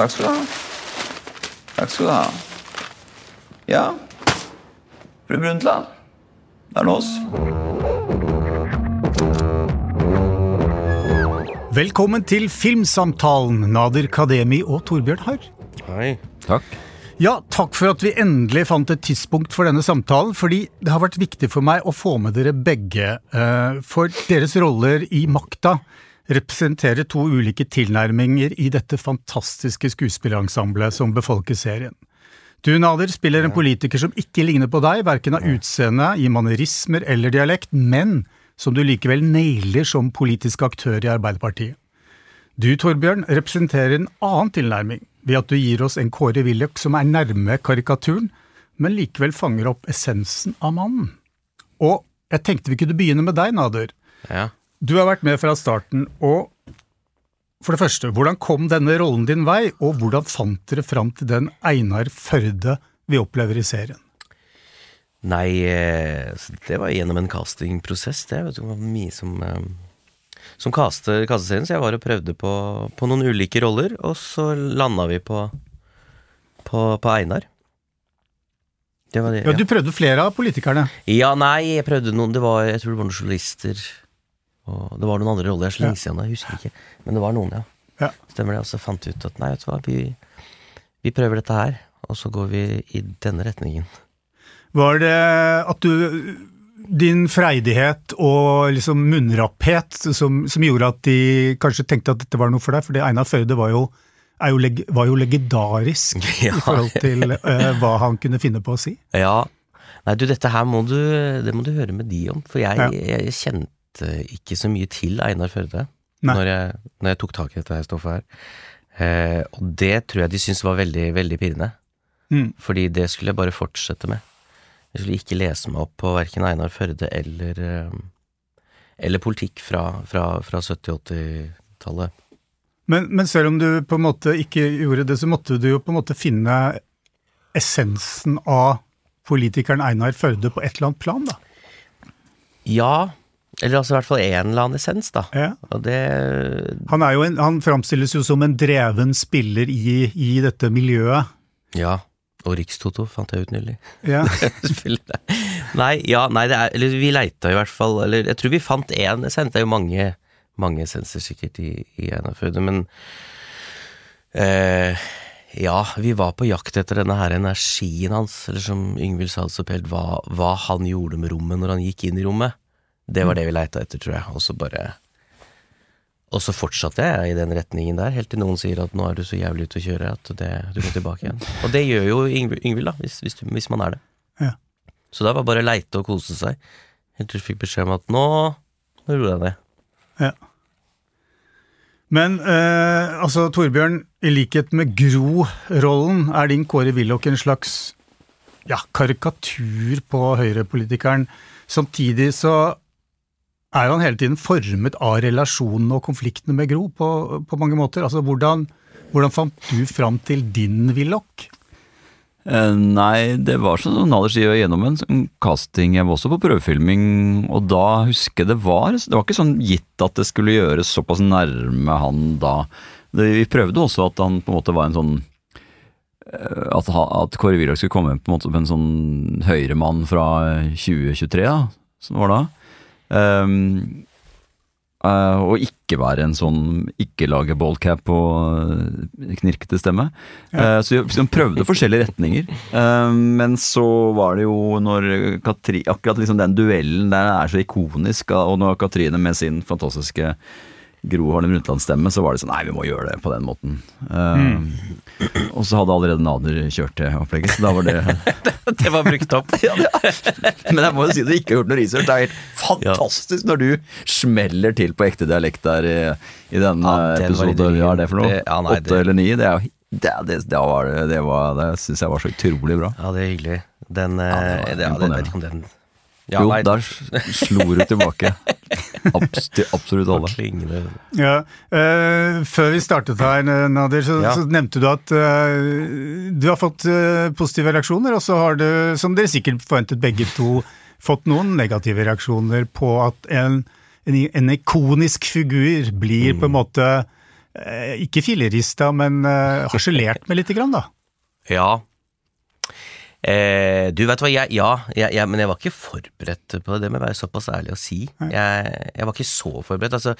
Takk skal du ha. Takk skal du ha. Ja, fru Brundtland. Det er nå oss. Velkommen til Filmsamtalen, Nader Kademi og Torbjørn Harr. Hei. Takk. Ja, takk for at vi endelig fant et tidspunkt for denne samtalen, fordi det har vært viktig for meg å få med dere begge, eh, for deres roller i makta representerer to ulike tilnærminger i dette fantastiske skuespillerensemblet som befolker serien. Du, Nader, spiller en politiker som ikke ligner på deg, verken av utseende, i manerismer eller dialekt, men som du likevel nailer som politisk aktør i Arbeiderpartiet. Du, Torbjørn, representerer en annen tilnærming, ved at du gir oss en Kåre Willoch som er nærme karikaturen, men likevel fanger opp essensen av mannen. Og jeg tenkte vi kunne begynne med deg, Nader. Ja. Du har vært med fra starten, og for det første, hvordan kom denne rollen din vei, og hvordan fant dere fram til den Einar Førde vi opplever i serien? Nei, eh, det var gjennom en castingprosess, det. Vet du, det var mye som eh, Som kaste, kasteserien, så jeg var og prøvde på, på noen ulike roller, og så landa vi på, på, på Einar. Det var det. Ja, Du prøvde flere av politikerne. Ja, nei, jeg prøvde noen Det var, Jeg tror det var noen journalister. Og det var noen andre roller. Jeg er så lenge siden, jeg husker ikke. Men det var noen, ja. Ja. Stemmer det. Og så fant vi ut at nei, vet du hva, vi, vi prøver dette her. Og så går vi i denne retningen. Var det at du din freidighet og liksom munnrapphet som, som gjorde at de kanskje tenkte at dette var noe for deg? Fordi Einar Førde var jo, er jo, leg, var jo legendarisk Ja. i forhold til uh, hva han kunne finne på å si. Ja. Nei, du, dette her må du, det må du høre med de om. For jeg, Ja. jeg kjente ikke så mye til Einar Førde når jeg, når jeg tok tak i dette her stoffet her. Eh, og det tror jeg de syntes var veldig, veldig pirrende. Mm. Fordi det skulle jeg bare fortsette med. Jeg skulle ikke lese meg opp på verken Einar Førde eller, eh, eller politikk fra, fra, fra 70-80-tallet. Men, men selv om du på en måte ikke gjorde det, så måtte du jo på en måte finne essensen av politikeren Einar Førde på et eller annet plan, da. Ja, eller altså i hvert fall en eller annen essens, da. Ja. Det Han, er jo en, han framstilles jo som en dreven spiller i, i dette miljøet. Ja. Og Rikstoto fant jeg ut nylig. Ja. Nei, ja, nei, det er Eller vi leita i hvert fall Eller jeg tror vi fant én essens. Det er jo mange, mange essenser sikkert i, i Førde, men eh, Ja, vi var på jakt etter denne her energien hans, eller som Yngvild sa det så pent, hva, hva han gjorde med rommet når han gikk inn i rommet. Det var det vi leita etter, tror jeg. Og så bare Og så fortsatte jeg i den retningen der, helt til noen sier at nå er du så jævlig ute å kjøre at det, du må tilbake igjen. Og det gjør jo Yngvild, da, hvis, hvis, hvis man er det. Ja. Så da var bare leite og kose seg, helt til du fikk beskjed om at nå, nå roer jeg ned. Ja. Men eh, altså, Torbjørn, i likhet med Gro-rollen, er din Kåre Willoch en slags ja, karikatur på høyrepolitikeren. Samtidig så er han hele tiden formet av relasjonene og konfliktene med Gro på, på mange måter. Altså, hvordan, hvordan fant du fram til din Willoch? Eh, Nei, det var som Nader sier, gjennom en sånn casting. Jeg var også på prøvefilming, og da husker jeg det var Det var ikke sånn gitt at det skulle gjøres såpass nærme han da. Det, vi prøvde også at han på en måte var en sånn eh, At, at Kåre Willoch skulle komme på en måte som en sånn høyremann fra 2023, da, som det var da. Ehm, uh, og ikke være en sånn ikke lage ballcap og eh, knirkete stemme. Eh, så vi liksom prøvde forskjellige retninger. Eh, men så var det jo når Katri, akkurat liksom den duellen der er så ikonisk, og når Katrine med sin fantastiske Gro Harlem Brundtland-stemme, så var det sånn Nei, vi må gjøre det på den måten. Eh, Og så hadde allerede Nader kjørt det opplegget, så da var det Det var brukt opp. Men jeg må jo si du ikke har gjort noe research. Det er helt fantastisk når du smeller til på ekte dialekt der i, i den Ja, eh, den episoden. Hva er det for noe? ja, Åtte det- eller ni? Det er jo det, det, det, var, det, det, var, det syns jeg var så utrolig bra. Ja, det er hyggelig. Den eh, Ja, det var det, ja, det, imponerende. vet ikke om den ja, jo, der slo du tilbake. Abs til absolutt alle. Ja, uh, Før vi startet her, Nadir, så, Ja. så nevnte du at uh, du har fått uh, positive reaksjoner, og så har du, som dere sikkert forventet begge to, fått noen negative reaksjoner på at en, en, en ikonisk figur blir på en måte eh, ikke fillerista, men eh, harselert med lite grann, da. Ja. Eh, du vet hva, jeg, ja, jeg, jeg, men jeg var ikke forberedt på det, det må jeg være såpass ærlig å si. Jeg, jeg var ikke så forberedt. Altså,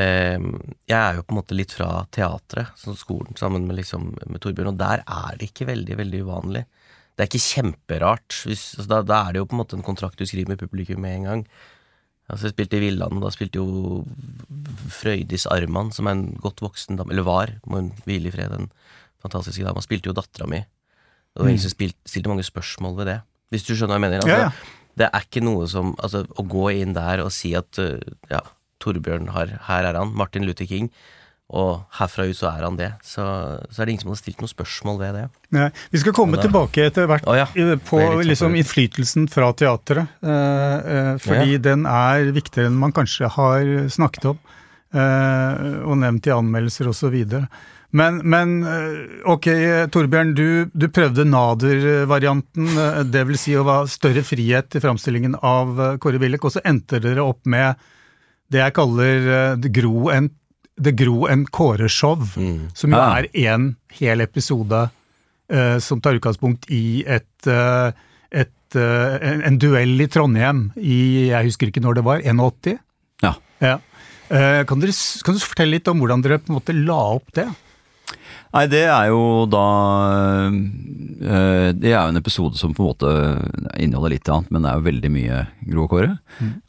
eh, jeg er jo på en måte litt fra teatret, som skolen, sammen med, liksom, med Torbjørn, og der er det ikke veldig, veldig uvanlig. Det er ikke kjemperart. Hvis, altså, da, da, er det jo på en måte en kontrakt du skriver med publikum med en gang. Altså, jeg spilte i Villand, og da spilte jo Frøydis Arman, som er en godt voksen dame, eller var, må hun hvile i fred, den fantastiske dama, spilte jo dattera mi. Og det var ingen som spilte, stilte mange spørsmål ved det. Hvis du skjønner hva jeg mener? Altså, Ja, ja. Det er ikke noe som Altså, å gå inn der og si at uh, ja, Torbjørn har Her er han, Martin Luther King, og herfra ut så er han det. Så, så er det ingen som har stilt noen spørsmål ved det. Nei, vi skal komme da. tilbake etter hvert Å ja, eh, på liksom, innflytelsen fra teatret. eh, eh, fordi Ja. den er viktigere enn man kanskje har snakket om, eh, og nevnt i anmeldelser osv. Men, men eh, ok, Torbjørn, du, du prøvde Nader-varianten, eh, det vil si å ha større frihet i framstillingen av eh, Kåre Willoch, og så endte dere opp med det jeg kaller det Gro en, det Gro en Kåre-show, som jo Ja. er en hel episode uh, som tar utgangspunkt i et, uh, et uh, en, en duell i Trondheim i, jeg husker ikke når det var, 81? Ja. Ja. Uh, kan, dere, kan du fortelle litt om hvordan dere på en måte la opp det? Nei, det er jo da øh, Det er jo en episode som på en måte inneholder litt annet, men det er jo veldig mye Gro og Kåre.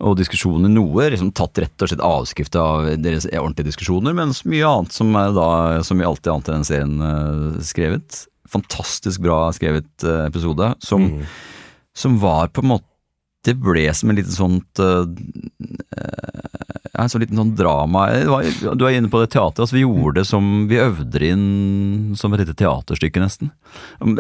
Og diskusjoner, noe liksom tatt rett og slett avskrift av deres ordentlige diskusjoner, mens mye annet som er da, som i alltid annet i den serien øh, skrevet. Fantastisk bra skrevet øh, episode, som, som var på en måte det ble som en liten sånt øh, ja, en sånn liten sånn drama Du er inne på det teatret. Altså vi gjorde det som Vi øvde inn som et lite teaterstykke, nesten.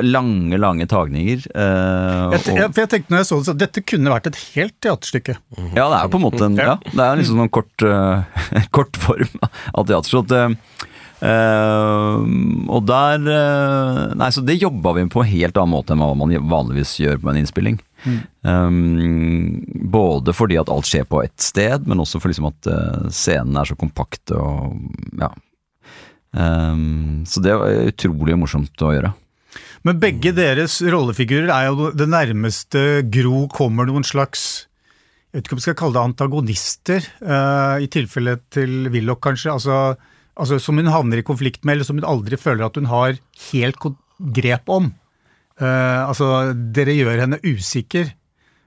Lange, lange tagninger. eh, Jeg, jeg, for jeg tenkte når jeg så det, så dette kunne vært et helt teaterstykke. ja, det er på en måte en Ja, det er liksom en kort, uh, kort form av teater. Så at, eh, eh, og der uh, Nei, så det jobba vi på en helt annen måte enn hva man vanligvis gjør på en innspilling. Um, både fordi at alt skjer på ett sted, men også for liksom at uh, scenen er så kompakt og ja. Um, så det var utrolig morsomt å gjøre. Men begge deres rollefigurer er jo det nærmeste Gro kommer noen slags Jeg vet ikke om vi skal kalle det antagonister, eh, i tilfelle til Willoch, kanskje. Altså, altså som hun havner i konflikt med, eller som hun aldri føler at hun har helt grep om. Uh, altså, dere gjør henne usikker.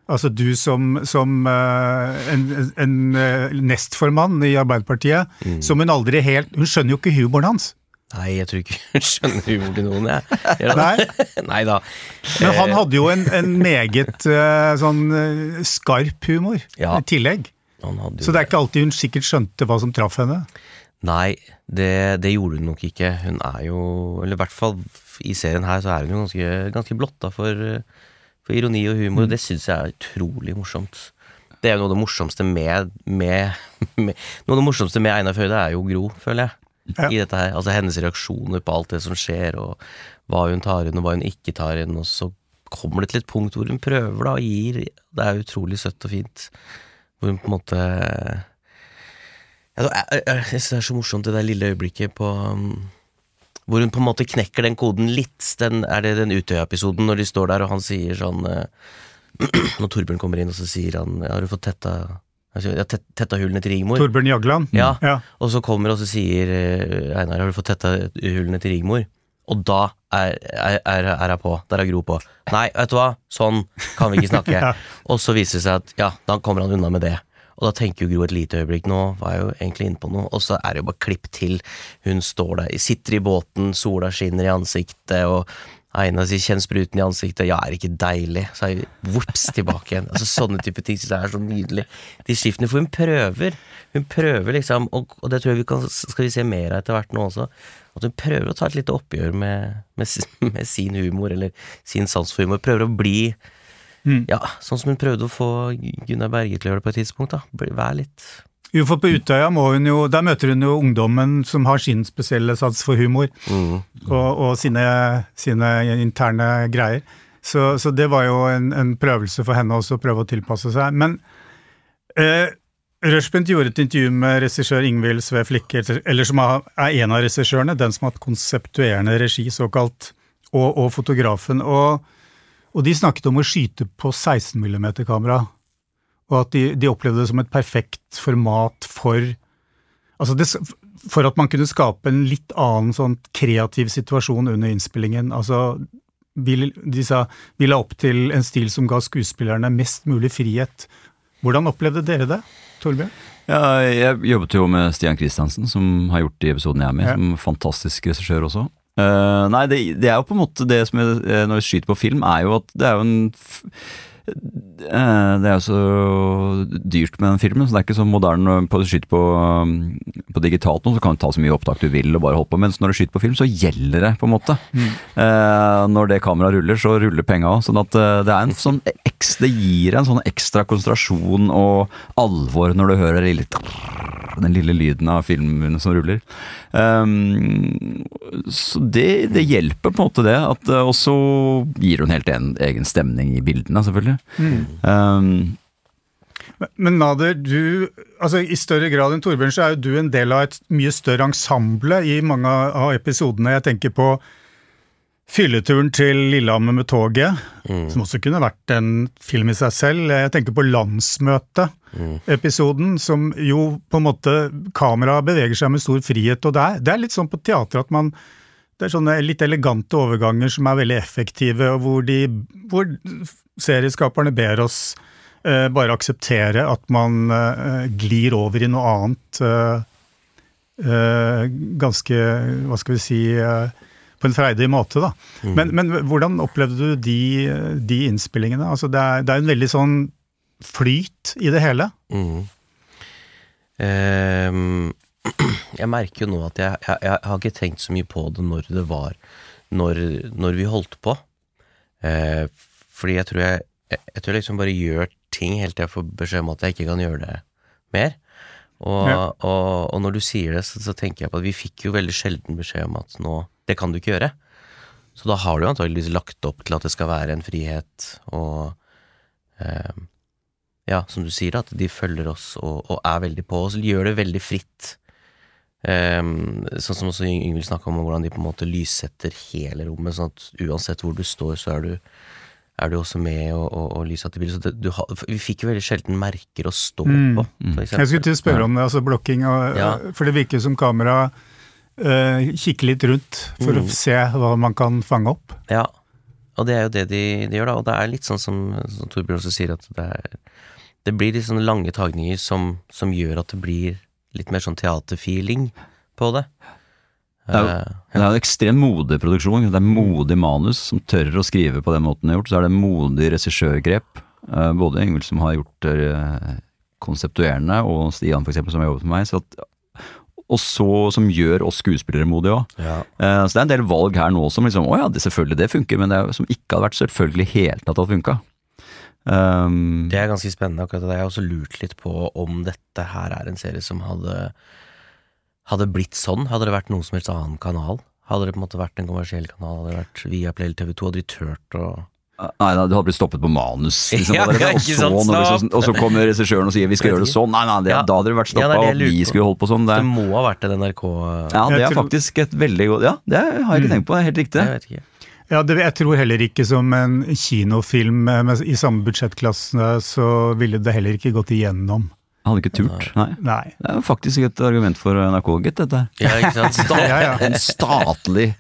Altså du som, som uh, en, en uh, nestformann i Arbeiderpartiet, som hun aldri helt Hun skjønner jo ikke humoren hans. Nei, jeg tror ikke hun skjønner humor til noen, jeg. Nei. Nei da. Men han hadde jo en, en meget sånn skarp humor Ja. i tillegg. Så det er ikke alltid hun sikkert skjønte hva som traff henne. Nei, det, det gjorde hun nok ikke. Hun er jo Eller i hvert fall i serien her så er hun jo ganske, ganske blotta for, for ironi og humor, og det syns jeg er utrolig morsomt. Det er jo noe av det morsomste med, med, med Noe av det morsomste med Einar Førde er jo Gro, føler jeg. Ja. I dette her. Altså hennes reaksjoner på alt det som skjer, og hva hun tar inn, og hva hun ikke tar inn. Og så kommer det til et punkt hvor hun prøver da, og gir. Det er utrolig søtt og fint. Hvor hun på en måte det er- jeg jeg synes det er så morsomt det der lille øyeblikket på um, Hvor hun på en måte knekker den koden litt. Den, er det den Utøya-episoden når de står der og han sier sånn uh, Når Torbjørn kommer inn og så sier han Har du fått tetta jeg sier, ja, tetta hullene til Rigmor? Torbjørn Jagland. Ja. ja. Og så kommer og så sier eh, Einar Har du fått tetta hullene til Rigmor? Og da er, er, er, er på. Der er Gro på. Nei, vet du hva, sånn kan vi ikke snakke. Ja. Og så viser det seg at ja, da kommer han unna med det. Og da tenker jo Gro et lite øyeblikk, nå var jeg jo egentlig inne på noe, og så er det jo bare klipp til. Hun står der, sitter i båten, sola skinner i ansiktet, og Aina sier 'kjenn spruten i ansiktet', ja, er det ikke deilig? Så er vi vops tilbake igjen. Altså Sånne type ting synes jeg er så nydelig. De skiftene, for hun prøver. Hun prøver liksom, og, og det tror jeg vi kan, skal vi se mer av etter hvert nå også, at hun prøver å ta et lite oppgjør med, med, med sin humor, eller sin sans for humor. Prøver å bli ja, sånn som hun prøvde å få Gunnar Berge til å gjøre det på et tidspunkt. da Vær litt Jo, for på Utøya må hun jo, der møter hun jo ungdommen som har sin spesielle sats for humor, mm. og, og sine, sine interne greier. Så, så det var jo en, en prøvelse for henne også, å prøve å tilpasse seg. Men eh, Rushbent gjorde et intervju med regissør Ingvild Sve Flikke, eller som er en av regissørene, den som har hatt konseptuerende regi, såkalt, og, og fotografen. Og, og, de snakket om å skyte på 16 mm-kamera, og at de, de, opplevde det som et perfekt format for Altså det, for at man kunne skape en litt annen sånn kreativ situasjon under innspillingen. Altså, vi, de sa vi la opp til en stil som ga skuespillerne mest mulig frihet. Hvordan opplevde dere det? Torbjørn? Ja, jeg jobbet jo med Stian Kristiansen, som har gjort de episodene jeg er med, ja. som fantastisk regissør også. Uh, nei, det, det, er jo på en måte det som jeg, eh, når vi skyter på film, er jo at det er jo en det er jo så dyrt med den filmen, så det er ikke så moderne på å skyte på, um, på digitalt nå, så kan du ta så mye opptak du vil og bare holde på. Mens når du skyter på film, så gjelder det, på en måte. Mm. Eh, når det kameraet ruller, så ruller penga òg. Sånn at eh, det en sånn det gir en sånn ekstra konsentrasjon og alvor når du hører den lille lyden av filmen som ruller. Um, så det, det, hjelper på en måte, det. Og så gir hun helt en, egen stemning i bildene, selvfølgelig. Mm. Um, men Nader, du, altså i større grad enn Torbjørn, så er jo du en del av et mye større ensemble i mange av episodene. Jeg tenker på Fylleturen til Lillehammer med toget, mm. som også kunne vært en film i seg selv. Jeg tenker på landsmøte-episoden, mm. som jo på en måte Kameraet beveger seg med stor frihet, og det er, det er, litt sånn på teater at man Det er sånne litt elegante overganger som er veldig effektive, og hvor, de, hvor serieskaperne ber oss eh, bare akseptere at man eh, glir over i noe annet eh, eh ganske Hva skal vi si eh, på en freidig måte, da. Mm. Men, men, hvordan opplevde du de, de innspillingene? Altså det, er, det er en veldig sånn flyt i det hele. Mm. Um, jeg merker jo nå at jeg, jeg, jeg, har ikke tenkt så mye på det når det var Når, når vi holdt på. Eh, fordi jeg tror jeg, jeg tror jeg liksom bare gjør ting helt til jeg får beskjed om at jeg ikke kan gjøre det mer. Og, ja. og, og når du sier det, så, så, tenker jeg på at vi fikk jo veldig sjelden beskjed om at nå det kan du ikke gjøre. Så da har du antageligvis lagt opp til at det skal være en frihet, og eh, ja, som du sier, at de følger oss og, og er veldig på oss, gjør det veldig fritt. Um, sånn som også Yngvild snakka om, hvordan de på en måte lyssetter hele rommet, sånn at uansett hvor du står, så er du, er du også med og, og, og lyser til bildet. Så det, ha, vi fikk jo veldig sjelden merker å stå mm. på. Mm. Jeg skulle til å spørre om det, altså blokking, og, ja. for det virker som kamera uh, kikker litt rundt for mm. å se hva man kan fange opp. Ja, og det er jo det de, de gjør, da. Og det er litt sånn som, som Torbjørn også sier, at det, er, det blir litt sånne lange tagninger som, som, gjør at det blir litt mer sånn teaterfeeling på det. Det er, jo, ja. det er en ekstremt modig produksjon. Det er modig manus som tør å skrive på den måten de har gjort. Så er det modig regissørgrep. Uh, både Ingvild som har gjort det uh, konseptuerende, og Stian for eksempel, som har jobbet med meg. Så at og så, som gjør oss skuespillere modige òg. Ja. Så det er en del valg her nå som liksom Å ja, det, selvfølgelig det funker, men det er, som ikke hadde vært selvfølgelig helt at det hadde funka. Um, det er ganske spennende, akkurat det. Jeg har også lurt litt på om dette her er en serie som hadde Hadde blitt sånn. Hadde det vært noen som helst annen kanal? Hadde det på en måte vært en kommersiell kanal, hadde det vært via Play eller TV2, hadde de turt å Nei, nei, du hadde blitt stoppet på manus. Liksom, ja, og, så, vi, og, så, kommer regissøren og sier vi skal gjøre det sånn. Nei, nei, det, ja. da hadde du vært stoppa, ja, og vi skulle holdt på sånn. Det, det må ha vært en NRK Ja, det er faktisk et veldig godt Ja, det har jeg ikke mm. tenkt på, det er helt riktig. Jeg ja, det, jeg tror heller ikke som en kinofilm med, i samme budsjettklasse, så ville det heller ikke gått igjennom. Hadde ikke turt, nei. nei. Det er faktisk et argument for NRK, gitt, dette. Ja, ikke sant? Stat, ja, ja. En statlig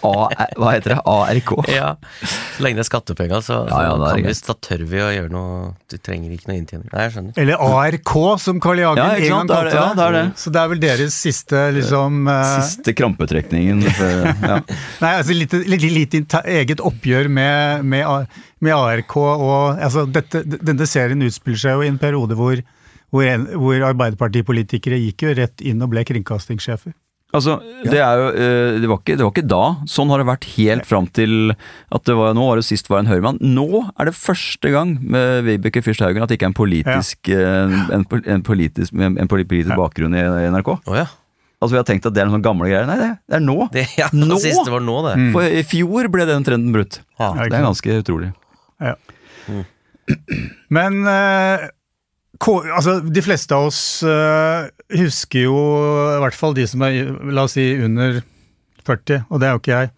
A, Hva heter det? ARK. Ja. Så lenge det er skattepenger, så, ja, så vi, da tør vi å gjøre noe Du trenger ikke noe inntjening. Nei, jeg skjønner. Eller ARK, som Carl I. Hagen en gang kalte det. Ja, det er det. Så det er vel deres siste liksom uh... Siste krampetrekningen. ja. Nei, altså litt, litt, litt, litt eget oppgjør med, med, med ARK og altså, dette, Denne serien utspiller seg jo i en periode hvor hvor, en, hvor Arbeiderpartipolitikere gikk jo rett inn og ble kringkastingssjefer. Altså, det, er jo, eh, det, var ikke, det var ikke da. Sånn har det vært helt fram til at det var, nå var det sist var en Høyremann. Nå er det første gang med Vibeke Fyrst Haugen at det ikke er en politisk, ja. Eh, en, en, politisk, en politisk ja. bakgrunn i, NRK. Oh, ja. Altså Vi har tenkt at det er noen gamle greier. Nei, det, det er nå! Det, ja, nå! Siste var nå, det. Mm. For i fjor ble den trenden brutt. Ja. Det er ganske utrolig. Ja. Mm. Men uh, Kå- altså, de fleste av oss uh, husker jo, i hvert fall de som er, la oss si, under 40, og det er jo ikke jeg,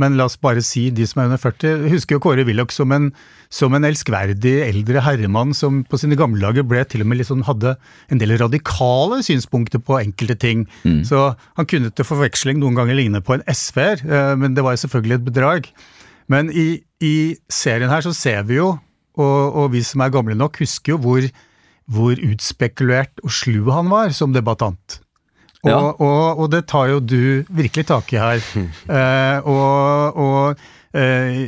men la oss bare si de som er under 40, husker jo Kåre Willoch som en, som en elskverdig eldre herremann som på sine gamle dager ble til og med sånn, hadde en del radikale synspunkter på enkelte ting. Så han kunne til forveksling noen ganger ligne på en SV-er, uh, men det var jo selvfølgelig et bedrag. Men i, i serien her så ser vi jo, og, og vi som er gamle nok, husker jo hvor, hvor utspekulert og slu han var som debattant. Og, Ja. og, og det tar jo du virkelig tak i her. Eh, og og eh,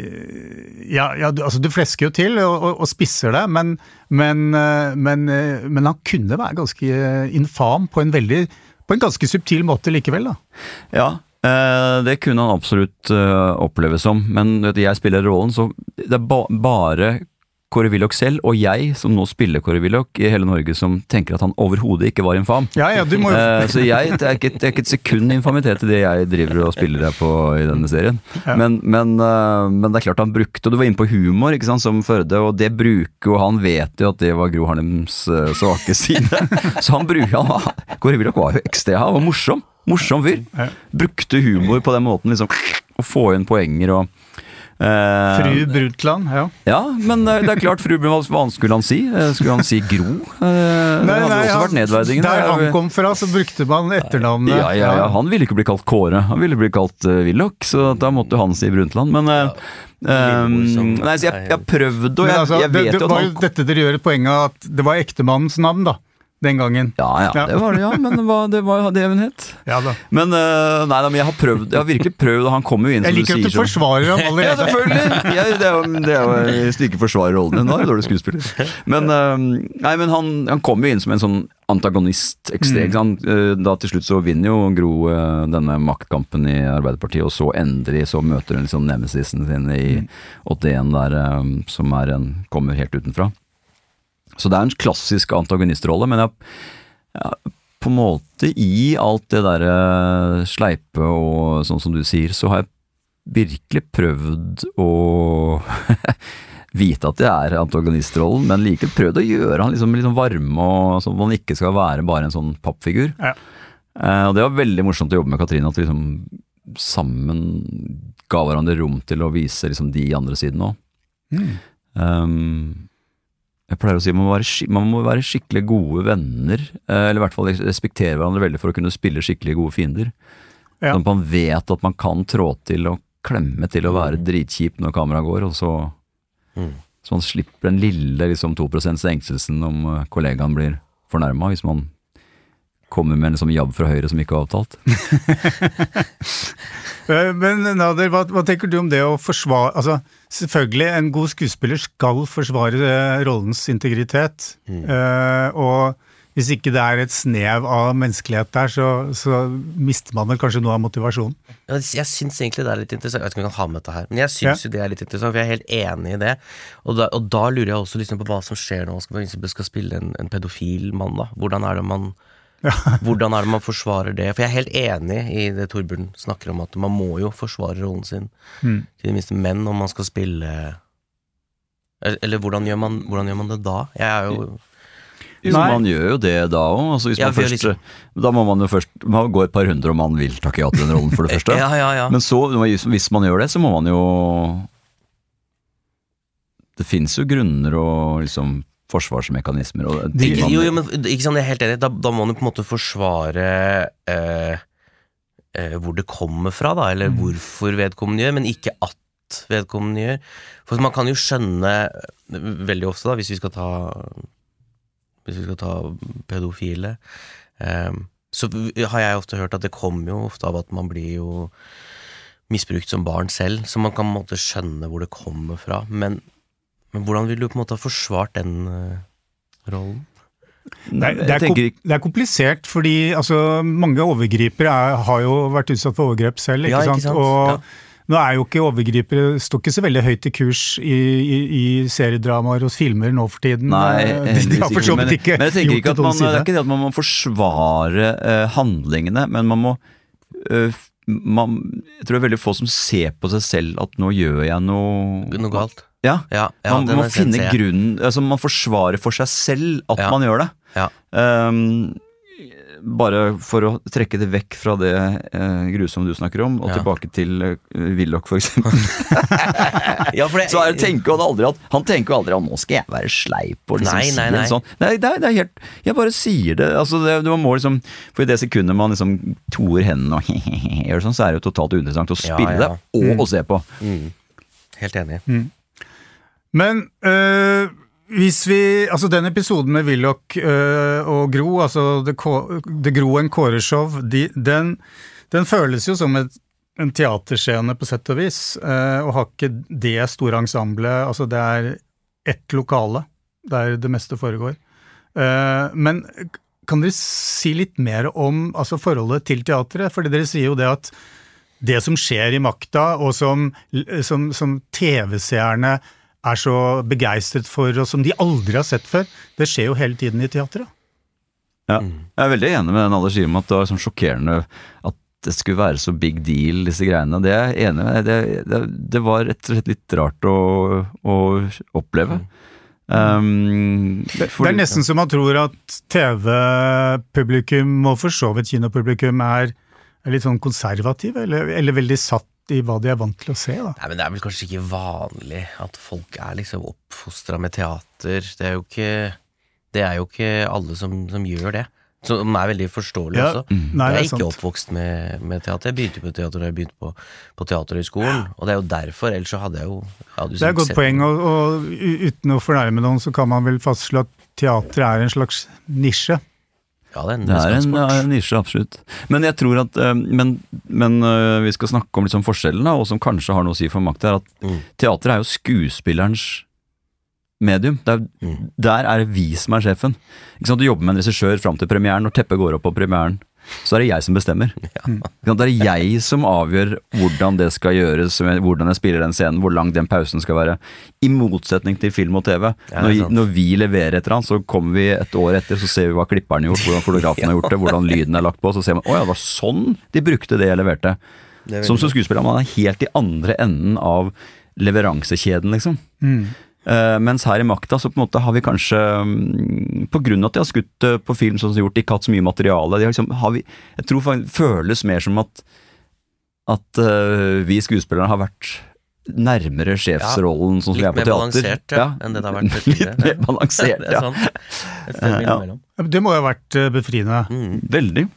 ja, ja, altså du flesker jo til og, spisser det, men, men, eh, men, eh, men han kunne være ganske eh, infam på en veldig på en ganske subtil måte likevel, da. Ja, det kunne han absolutt oppleves som, men vet jeg spiller rollen, så det er ba bare Kåre Willoch selv, og jeg, som nå spiller Kåre Willoch i hele Norge, som tenker at han overhodet ikke var infam. Ja, ja, du må jo Eh, så jeg, det, er ikke, det er ikke et sekund infamitet i det jeg driver og spiller her på i denne serien. Men, men, eh, men det er klart han brukte, og du var inne på humor ikke sant, som Førde, og det bruker jo han vet jo at det var Gro Harlems eh, svake side. Så han bruker han, Kåre Willoch var jo ekstra, han var morsom. Morsom fyr. Brukte humor på den måten, liksom. Å få inn poenger og eh, Fru Brundtland, ja. Ja, men eh, det er klart, fru Brundtland, hva skulle han si? Eh, Skulle han si Gro? Eh, det hadde også vært nedverdigende. Der han kom fra, så brukte man etternavnet. Ja, ja, ja, han ville ikke bli kalt Kåre, han ville bli kalt uh, Willoch, så da måtte han si Brundtland. Men ja. Eh, Nei, så jeg, har prøvde, og jeg, altså, jeg vet det jo at han dette dere gjør et poeng av at det var ektemannens navn, da. Den gangen. Ja, ja, Ja. det var det, ja, men det var det var det hun het. Ja da. Men uh, nei da, men jeg har prøvd, jeg har virkelig prøvd, og han kommer jo inn som du sier. Jeg liker at du som forsvarer ham Ja, selvfølgelig! Jeg, det er jo, det er jo Hvis du ikke forsvarer rollen din, da er du dårlig skuespiller. Men, uh, nei, men han, han kommer jo inn som en sånn antagonist. Ekstra, mm. Eh, Da til slutt så vinner jo Gro denne maktkampen i Arbeiderpartiet, og så endelig så møter hun liksom nemesisen sin i 81 der, eh, som er en, kommer helt utenfra. Så det er en klassisk antagonistrolle, men jeg ja, på en måte i alt det derre sleipe og sånn som du sier, så har jeg virkelig prøvd å vite at det er antagonistrollen, men likevel prøvd å gjøre han liksom, liksom varme, og sånn at han ikke skal være bare en sånn pappfigur. Ja. Uh, og det var veldig morsomt å jobbe med Katrine, at vi liksom sammen ga hverandre rom til å vise liksom de andre sidene òg. Mm. Um, jeg pleier å si man må, være, man må være skikkelig gode venner, eh, eller i hvert fall respektere hverandre veldig for å kunne spille skikkelig gode fiender. Ja. Sånn at man vet at man kan trå til og klemme til å være dritkjip når kameraet går, og så Mm. så man slipper den lille liksom 2% engstelsen om eh, kollegaen blir fornærma, hvis man kommer med en liksom jabb fra høyre som ikke er avtalt. Eh, Men Nader, hva, hva tenker du om det å forsvare Altså, selvfølgelig, en god skuespiller skal forsvare eh, rollens integritet. Eh, og hvis ikke det er et snev av menneskelighet der, så, så mister man vel kanskje noe av motivasjonen. Ja, Jeg syns egentlig det er litt interessant. Jeg vet ikke om jeg kan ha med dette her, men jeg syns jo det er litt interessant, for jeg er helt enig i det. Og da, og da lurer jeg også liksom på hva som skjer når man skal spille en, en pedofil mann. da Hvordan er det man Hvordan er det man forsvarer det? For jeg er helt enig i det Torbjørn snakker om, at man må jo forsvare rollen sin. Mm. Til det minste menn, om man skal spille Eller, eller hvordan, gjør man, hvordan gjør man det da? Jeg er jo Jo, Nei. man gjør jo det da òg. Altså, Ja, liksom- Da må man jo først Man går et par hundre om man vil takke ja til den rollen, for det første. Ja, ja, ja. Men så, hvis man gjør det, så må man jo Det fins jo grunner og liksom forsvarsmekanismer og de, man jo, jo, men ikke sant, jeg er helt enig. Da, da må man jo på en måte forsvare eh, eh, hvor det kommer fra, da, eller hvorfor vedkommende gjør, men ikke at vedkommende gjør. For man kan jo skjønne eh, veldig ofte, da, hvis vi skal ta Hvis vi skal ta pedofile, eh, så har jeg ofte hørt at det kommer jo ofte av at man blir jo misbrukt som barn selv, så man kan på en måte skjønne hvor det kommer fra. Men, men hvordan vil du på en måte ha forsvart den eh, rollen? Det er, det, er det er komplisert, fordi altså, mange overgripere er, har jo vært utsatt for overgrep selv. Ikke Ja, ikke sant? sant? Og Ja. nå er jo ikke overgripere står ikke så veldig høyt i kurs i, i, i seriedramaer og filmer nå for tiden. Nei, Eh, de, de har for så men, vidt ikke men jeg tenker gjort ikke at man, det er ikke det at man må forsvare uh, handlingene, men man må uh, man, Jeg tror det er veldig få som ser på seg selv at nå gjør jeg noe Noe galt? Ja, ja, man man må jeg finne grunnen altså Man forsvarer for seg selv at Ja. man gjør det. Ja. Ehm, bare for å trekke det vekk fra det uh, grusomme du snakker om, og Ja. tilbake til uh, Willoch, for eksempel. Ja, for det, Så er, tenker han aldri at Han tenker jo aldri at 'nå skal jeg være sleip' og liksom Nei, nei, nei. sånn. Nei, det, er, det er helt Jeg bare sier det. Altså, det, man må liksom For i det sekundet man liksom toer hendene og gjør sånn, så er det jo totalt uinteressant å spille ja. det og å se på. Mm. Helt enig. Men øh, hvis vi Altså den episoden med Willoch øh, og Gro, altså Kå- The Gro en Kåre-show, de, den, den føles jo som et, en teaterscene på sett og vis, øh, og har ikke det store ensemblet. Altså det er ett lokale der det meste foregår. Uh, men kan dere si litt mer om altså forholdet til teatret? Fordi dere sier jo det at det som skjer i makta, og som, som, som TV-seerne er så begeistret for, og som de aldri har sett før, det skjer jo hele tiden i teatret. Ja. Jeg er veldig enig med den alle sier om at det var sånn sjokkerende at det skulle være så big deal, disse greiene. Det er jeg enig med. Det, det, det var rett og slett litt rart å, å oppleve. Um, Det er nesten så man tror at TV-publikum, og for så vidt kinopublikum, er, er litt sånn konservative, eller, eller veldig satt i hva de er vant til å se. da. Nei, men Det er vel kanskje ikke vanlig at folk er liksom oppfostra med teater. Det er jo ikke Det er jo ikke alle som, som gjør det. Som er veldig forståelig Ja, også. mm. Nei, jeg er ikke sant. oppvokst med, med teater. Jeg begynte på teater da jeg begynte på, på Teaterhøgskolen. Og det er jo derfor, ellers så hadde jeg jo hadde Det er et godt poeng, og, og uten å fornærme noen, så kan man vel fastslå at teater er en slags nisje. Ja, det er en, Det er en, en nisje, absolutt. Men jeg tror at eh, Men, men eh, vi skal snakke om liksom forskjellene, og som kanskje har noe å si for makt, er at Mm. teater er jo skuespillerens medium. Er, Mm. Der er det vi som er sjefen. Du jobber med en regissør fram til premieren. Når teppet går opp på premieren, så er det jeg som bestemmer. Ja. Det er jeg som avgjør hvordan det skal gjøres, hvordan jeg spiller den scenen, hvor lang den pausen skal være. I motsetning til film og TV. Når, sant. når vi leverer et eller annet, så kommer vi et år etter, så ser vi hva klipperen har gjort, hvordan fotografen har gjort det, hvordan lyden er lagt på, så ser man å ja, det var sånn de brukte det jeg leverte. Det er Som som skuespiller man er helt i andre enden av leveransekjeden, liksom. Eh, mens her i Makta så på en måte har vi kanskje, um, på grunn av at de har skutt uh, på film sånn som de har gjort, ikke hatt så mye materiale, de har liksom, har vi, jeg tror det føles mer som at, at uh, vi skuespillerne har vært nærmere sjefsrollen sånn som vi Litt er på mer balansert, ja, enn det det har vært tidligere. Litt mer balansert, det er ja. sant. Et Ja. Det må jo ha vært befriende. Mm. Veldig.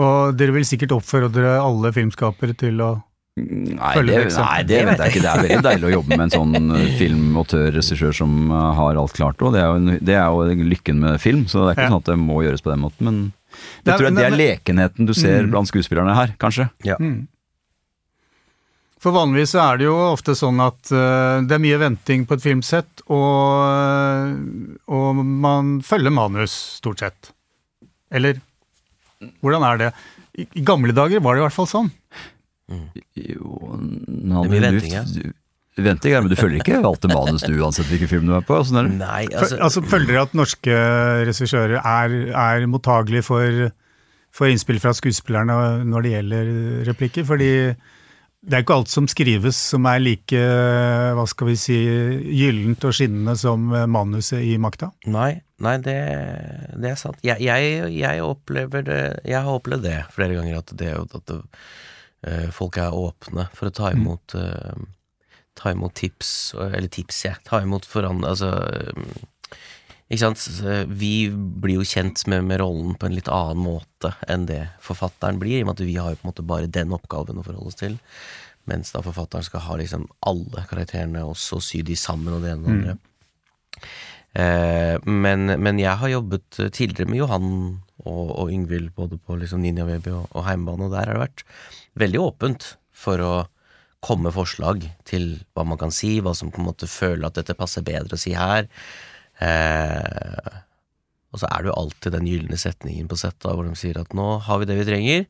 Og dere vil sikkert oppfordre alle filmskapere til å Nei det, det nei, det vet jeg ikke. Det er veldig deilig å jobbe med en sånn eh, filmautør-regissør som eh, har alt klart. Og det er, jo, det er jo lykken med film, så det er ikke Ja. sånn at det må gjøres på den måten. Men jeg tror jeg men- det er lekenheten du ser Mm. blant skuespillerne her, kanskje. Ja. For vanligvis er det jo ofte sånn at uh, det er mye venting på et filmsett, og, og man følger manus, stort sett. Eller hvordan er det? I, I gamle dager var det i hvert fall sånn. Jo, Det blir venting, ja. Venting, men du følger ikke alltid manus du, uansett hvilken film du er på. Sånn er det. Nei, Altså, altså, altså Føler dere at norske regissører er, er mottagelige for, for innspill fra skuespillerne når det gjelder replikker? Fordi det er ikke alt som skrives som er like hva skal vi si, gyllent og skinnende som manuset i Makta. Nei, nei det, det er sant. Jeg, jeg, jeg opplever det Jeg har opplevd det flere ganger, at, det, at det, folk er åpne for å ta imot eh, Ta imot tips, eller tips, jeg. Ta imot forandre Altså eh, Ikke sant. Vi blir jo kjent med, med rollen på en litt annen måte enn det forfatteren blir, i og med at vi har jo på en måte bare den oppgaven å forholde oss til. Mens da forfatteren skal ha liksom alle karakterene også, sy de sammen og det ene og det andre. Eh, men, men jeg har jobbet eh, tidligere med Johan og, og Yngvild, både på liksom Ninja Baby og, og Heimbane, og der har det vært veldig åpent for å komme forslag til hva man kan si, hva som på en måte føler at dette passer bedre å si her. Eh, og så er det jo alltid den gylne setningen på settet hvor de sier at nå har vi det vi trenger,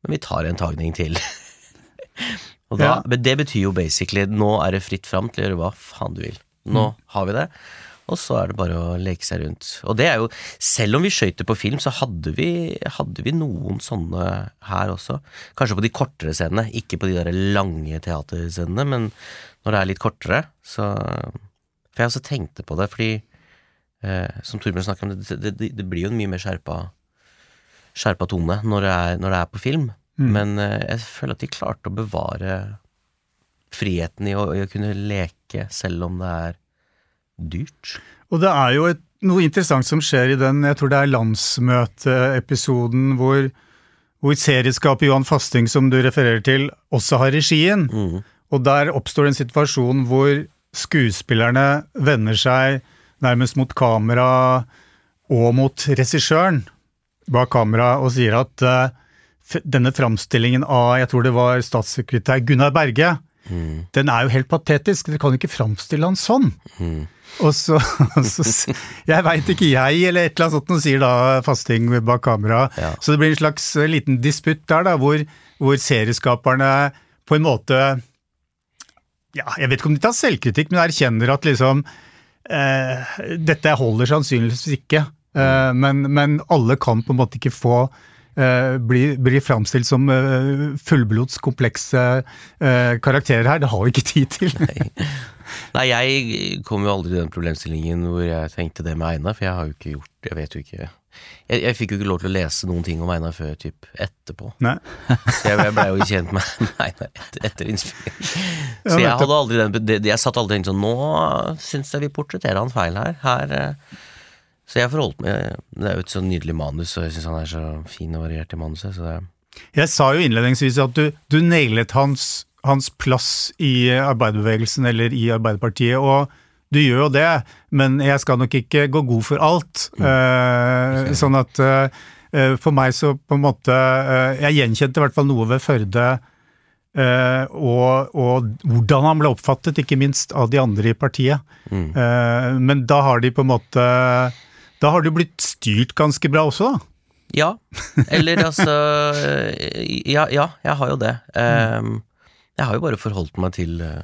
men vi tar en tagning til. og da, Ja. Men det betyr jo basically nå er det fritt fram til å gjøre hva faen du vil. Nå har vi det. Og så er det bare å leke seg rundt. Og det er jo, selv om vi skøyter på film, så hadde vi, hadde vi noen sånne her også. Kanskje på de kortere scenene, ikke på de der lange teaterscenene, men når det er litt kortere, så For jeg også tenkte på det, fordi eh, som Torbjørn snakker om, det, det, det, blir jo en mye mer skjerpa skjerpa tone når det er, når det er på film. Men eh, jeg føler at de klarte å bevare friheten i å, i å kunne leke selv om det er dyrt. Og det er jo et, noe interessant som skjer i den, jeg tror det er landsmøteepisoden hvor, hvor serieskapet Johan Fasting, som du refererer til, også har regien. Og der oppstår det en situasjon hvor skuespillerne vender seg nærmest mot kamera og mot regissøren bak kamera og sier at uh, denne framstillingen av, jeg tror det var statssekretær Gunnar Berge, den er jo helt patetisk, dere kan ikke framstille han sånn. Og så, så Jeg veit ikke, jeg, eller et eller annet sånt, noe sier da Fasting bak kamera. Ja. Så det blir en slags eh, liten disputt der, da, hvor, hvor serieskaperne på en måte Ja, jeg vet ikke om de tar selvkritikk, men erkjenner at liksom eh, Dette holder sannsynligvis ikke. Eh, men, men alle kan på en måte ikke få eh, blir bli framstilt som eh, fullblods komplekse eh, karakterer her. Det har vi ikke tid til. Nei, jeg kom jo aldri i den problemstillingen hvor jeg tenkte det med Einar, for jeg har jo ikke gjort Jeg vet jo ikke Jeg, jeg fikk jo ikke lov til å lese noen ting om Einar før typ etterpå. Nei. Så jeg, jeg blei jo kjent med med Einar etter, etter innspillingen. Så jeg hadde aldri den Jeg satt aldri og tenkte sånn Nå syns jeg vi portretterer han feil her. her. Så jeg forholdt meg Det er jo et så nydelig manus, og jeg syns han er så fin og variert i manuset. Så det, Jeg sa jo innledningsvis at du, du nailet hans, hans plass i arbeiderbevegelsen eller i Arbeiderpartiet, og du gjør jo det, men jeg skal nok ikke gå god for alt. Eh, sånn at eh, for meg så på en måte eh, Jeg gjenkjente i hvert fall noe ved Førde. eh, og, og hvordan han ble oppfattet, ikke minst av de andre i partiet. Eh, men da har de på en måte Da har du blitt styrt ganske bra også, da. Ja, eller altså Ja, ja jeg har jo det. Ehm, jeg har jo bare forholdt meg til eh,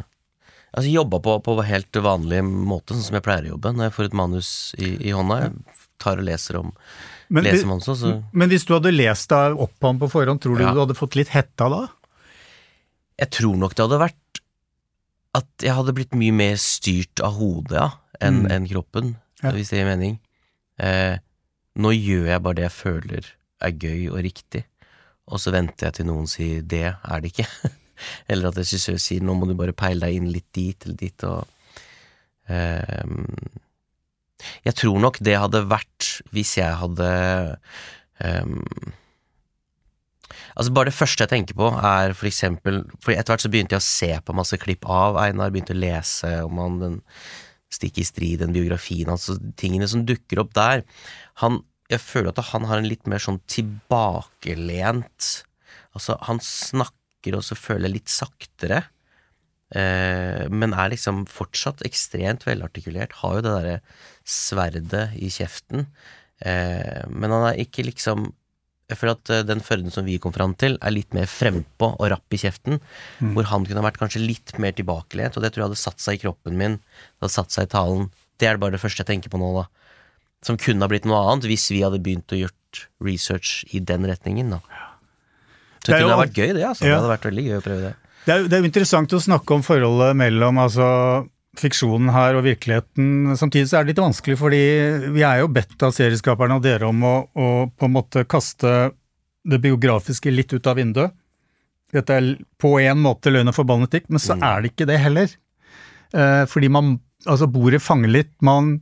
Altså jobba på, på helt vanlig måte, sånn som jeg pleier å jobbe. Når jeg får et manus i, i hånda, jeg tar og leser om Men, leser også, så Men hvis du hadde lest deg opp på ham på forhånd, tror du Ja. du hadde fått litt hetta da? Jeg tror nok det hadde vært at jeg hadde blitt mye mer styrt av hodet, ja, enn Mm. en kroppen, Ja. hvis det gir mening. Eh, nå gjør jeg bare det jeg føler er gøy og riktig, og så venter jeg til noen sier det er det ikke. Eller at regissør sier nå må du bare peile deg inn litt dit eller dit, og eh, Jeg tror nok det hadde vært hvis jeg hadde eh, Altså Bare det første jeg tenker på, er for eksempel For etter hvert så begynte jeg å se på masse klipp av Einar, begynte å lese om han, den Stikk i strid, den biografien hans, altså, tingene som dukker opp der. Han, jeg føler at han har en litt mer sånn tilbakelent Altså, han snakker også, føler jeg, litt saktere. Eh, men er liksom fortsatt ekstremt velartikulert. Har jo det derre sverdet i kjeften. Eh, men han er ikke liksom Jeg føler at eh, den Førden som vi kom fram til, er litt mer frempå og rapp i kjeften. Hvor han kunne vært kanskje litt mer tilbakelent, og det tror jeg hadde satt seg i kroppen min. Det hadde satt seg i talen. Det er bare det første jeg tenker på nå, da. Som kunne ha blitt noe annet hvis vi hadde begynt å gjort research i den retningen, da. Så Det det kunne jo- ha vært gøy, det. altså. Ja. Det hadde vært veldig gøy å prøve det. Det er, det er interessant å snakke om forholdet mellom altså, fiksjonen her og virkeligheten. Samtidig så er det litt vanskelig, fordi vi er jo bedt av serieskaperne og dere om å, å på en måte kaste det biografiske litt ut av vinduet. Dette er på en måte løgn og forbannetikk, men så er det ikke det heller. Eh, fordi man Altså, bordet fanger litt. Man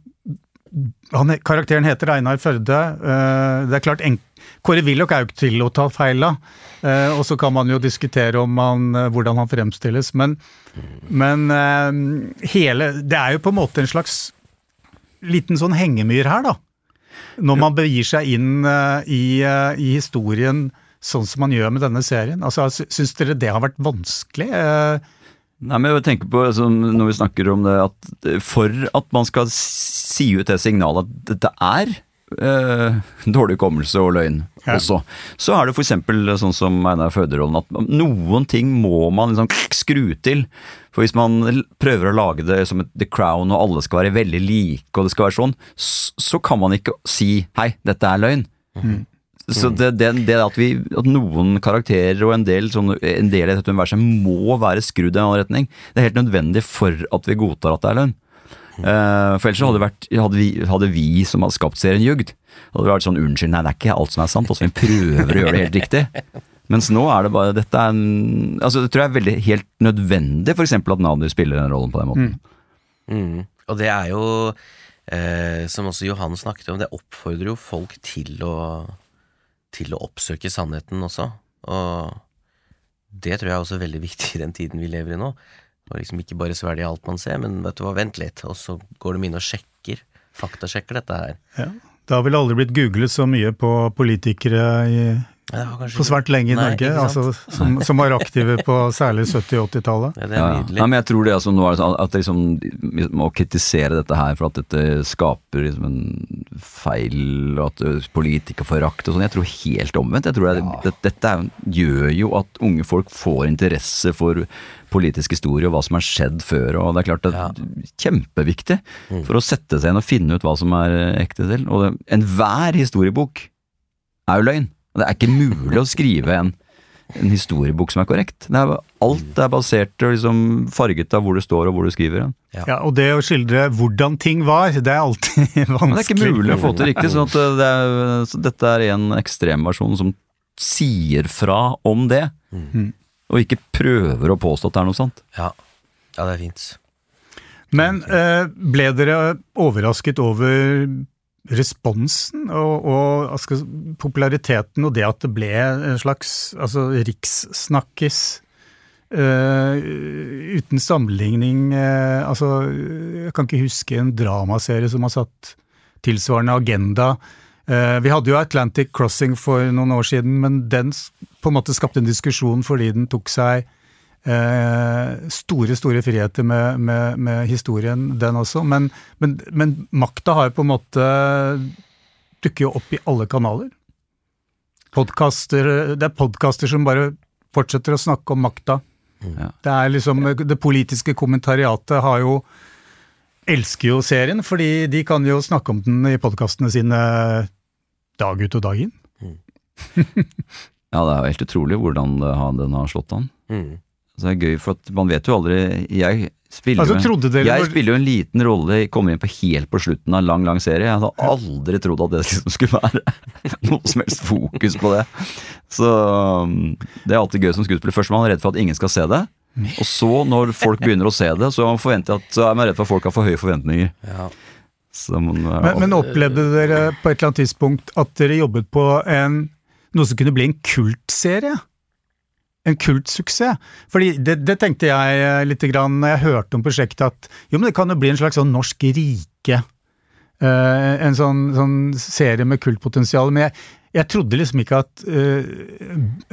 han, Karakteren heter Einar Førde. Uh, det er klart, en, Kåre Willoch er jo ikke til å ta feil av. Uh, og så kan man jo diskutere om han, eh, hvordan han fremstilles. Men, men hele Det er jo på en måte en slags liten sånn hengemyr her, da. Når man begir seg inn i, i historien sånn som man gjør med denne serien. Altså, Syns dere det har vært vanskelig? Nei, men jeg tenker på, altså, Når vi snakker om det, at for at man skal si ut det signalet at dette er eh, dårlig hukommelse og løgn Ja. også. Så er det eksempel sånn som Einar Føderollen, at noen ting må man liksom skru til. For hvis man prøver å lage det som et The Crown, og alle skal være veldig like, og det skal være sånn, så kan man ikke si 'hei, dette er løgn'. Så det, det, det at, vi, at noen karakterer og en del, sånn, en del i dette universet må være skrudd i en annen retning, det er helt nødvendig for at vi godtar at det er løgn. Eh, for ellers hadde, vært, hadde, vi, hadde vi som hadde skapt serien ljugd. Hadde vært sånn unnskyld, nei det er ikke alt som er sant, altså vi prøver å gjøre det helt riktig. Mens nå er det bare dette er en, altså Det tror jeg er veldig helt nødvendig, f.eks. at Nadir spiller den rollen på den måten. Mm. Og det er jo, eh, som også Johan snakket om, det oppfordrer jo folk til å, til å oppsøke sannheten også. Og det tror jeg er også veldig viktig i den tiden vi lever i nå. Og liksom ikke bare svelge alt man ser, men vet du hva, vent litt, og så går de inn og sjekker, faktasjekker dette her. Ja. Det har vel aldri blitt googlet så mye på politikere i, Ja, på svært lenge i Nei, Norge, ikke altså, som, som var aktive på særlig 70- og 80-tallet. Ja, Ja, ja. men jeg tror det altså, nå er det sånn at det liksom, Å kritisere dette her for at dette skaper liksom en feil, og at politikerforakt og sånn. Jeg tror helt omvendt. Jeg tror det, det, dette er, gjør jo at unge folk får interesse for politisk historie og hva som har skjedd før. og det er klart det er Kjempeviktig for å sette seg inn og finne ut hva som er eh, ekte selv. Og enhver historiebok er jo løgn. Og Det er ikke mulig å skrive en, en historiebok som er korrekt. Det er, alt er basert og liksom farget av hvor det står og hvor du skriver den. Ja, og det å skildre hvordan ting var, det er alltid vanskelig. Men det er ikke mulig å få til riktig, sånn at det er, så dette er en ekstremversjon som sier fra om det, og ikke prøver å påstå at det er noe sant. Ja. ja, det er fint. Men eh, ble dere overrasket over responsen og, og si, populariteten og det at det ble en slags altså, rikssnakkis uh, uten sammenligning uh, Altså, jeg kan ikke huske en dramaserie som har satt tilsvarende agenda. Uh, vi hadde jo Atlantic Crossing for noen år siden, men den på en måte skapte en diskusjon fordi den tok seg eh, store, store friheter med, med, med historien, den også. Men, men, men makta har jo på en måte dukker jo opp i alle kanaler. Podcaster, det er podkaster som bare fortsetter å snakke om makta. Ja. Det er liksom Det politiske kommentariatet har jo elsker jo serien, fordi de kan jo snakke om den i podkastene sine dag ut og dag inn. Ja, det er jo helt utrolig hvordan den har slått an. Mm. Så det er gøy, for at man vet jo aldri Jeg spiller, Altså, dere- jeg spiller jo en liten rolle, kommer inn på helt på slutten av en lang, lang serie. Jeg hadde aldri trodd at det liksom skulle være noe som helst fokus på det. Så um, det er alltid gøy som skuespiller. Først man er man redd for at ingen skal se det. Og så, når folk begynner å se det, så, forventer jeg at, så er man redd for at folk har for høye forventninger. Ja. Så man, Men, men opplevde dere på et eller annet tidspunkt at dere jobbet på en, noe som kunne bli en kultserie? En kultsuksess? Fordi det, det tenkte jeg eh, litt grann når jeg hørte om prosjektet, at jo, men det kan jo bli en slags sånn norsk rike. Uh, en sånn, sånn serie med kultpotensial. Men jeg, jeg trodde liksom ikke at uh,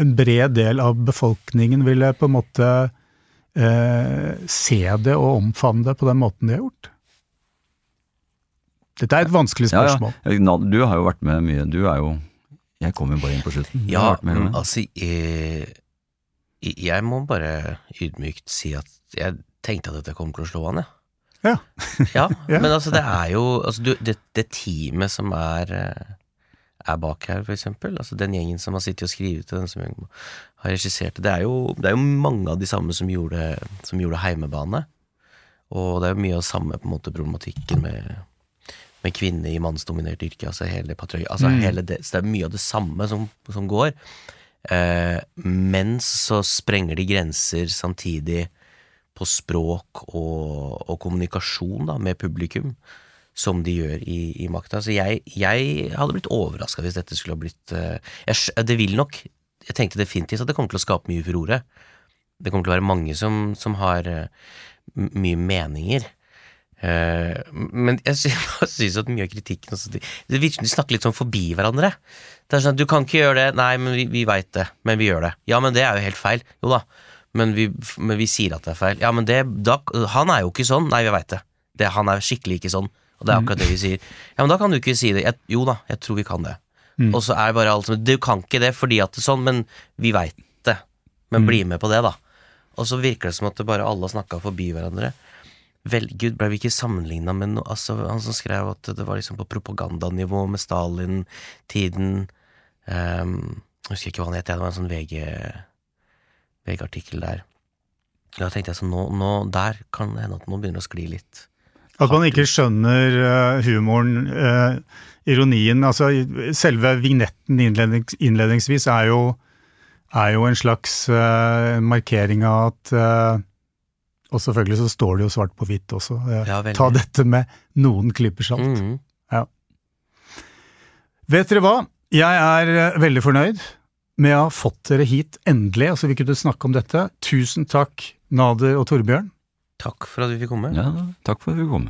en bred del av befolkningen ville på en måte uh, se det og omfavne det på den måten de har gjort. Dette er et vanskelig spørsmål. ja. ja. Du har jo vært med mye. Du er jo Jeg kom jo bare inn på slutten. Ja, med. altså eh, Jeg må bare ydmykt si at jeg tenkte at dette kom til å slå an, jeg. Ja. Ja, Ja. men altså det er jo altså, du, det, det teamet som er eh, er bak her, for eksempel. Altså den gjengen som har sittet og skrevet det, den som har regissert det. Det er jo, det er jo mange av de samme som gjorde, som gjorde Heimebane. Og det er jo mye av samme på en måte problematikken med, med kvinner i mannsdominert yrke. Altså hele patrøy, altså hele det, Så det er mye av det samme som, som går. Eh, mens så sprenger de grenser samtidig på språk og, og kommunikasjon da, med publikum, som de gjør i, i Makta. Så jeg, jeg hadde blitt overraska hvis dette skulle ha blitt eh, jeg, Det vil nok Jeg tenkte definitivt at det kommer til å skape mye furore. Det kommer til å være mange som, som har eh, mye meninger. Men jeg synes at mye av kritikken også, de, de snakker litt sånn forbi hverandre. Det er sånn at Du kan ikke gjøre det. Nei, men vi, vi veit det. Men vi gjør det. Ja, men det er jo helt feil. Jo da. Men vi, men vi sier at det er feil. Ja, men det da, Han er jo ikke sånn. Nei, vi veit det. det. Han er skikkelig ikke sånn. Og det er akkurat det vi sier. Ja, men da kan du ikke si det. Jeg, jo da, jeg tror vi kan det. Mm. Og så er bare alt som Du kan ikke det fordi at det er sånn, men vi veit det. Men bli med på det, da. Og så virker det som at det bare alle snakka forbi hverandre. Vel, Gud, ble vi ikke sammenligna med noe altså, Han som skrev at det var liksom på propagandanivå med Stalin-tiden ehm, Jeg husker ikke hva han het, det var en sånn VG VG-artikkel der. Da tenkte jeg sånn, nå, nå Der kan det hende at nå begynner det å skli litt. At man ikke skjønner uh, humoren, uh, ironien. Altså, selve vignetten innlednings, innledningsvis er jo, er jo en slags uh, markering av at Og selvfølgelig så står det jo svart på hvitt også. Ja, ta dette med noen klyper salt. Mhm. Vet dere hva? Jeg er eh, veldig fornøyd med å ha fått dere hit endelig, så vi kunne snakke om dette. Tusen takk, Nader og Torbjørn. Takk for at vi fikk komme. Ja, takk for at vi fikk kom.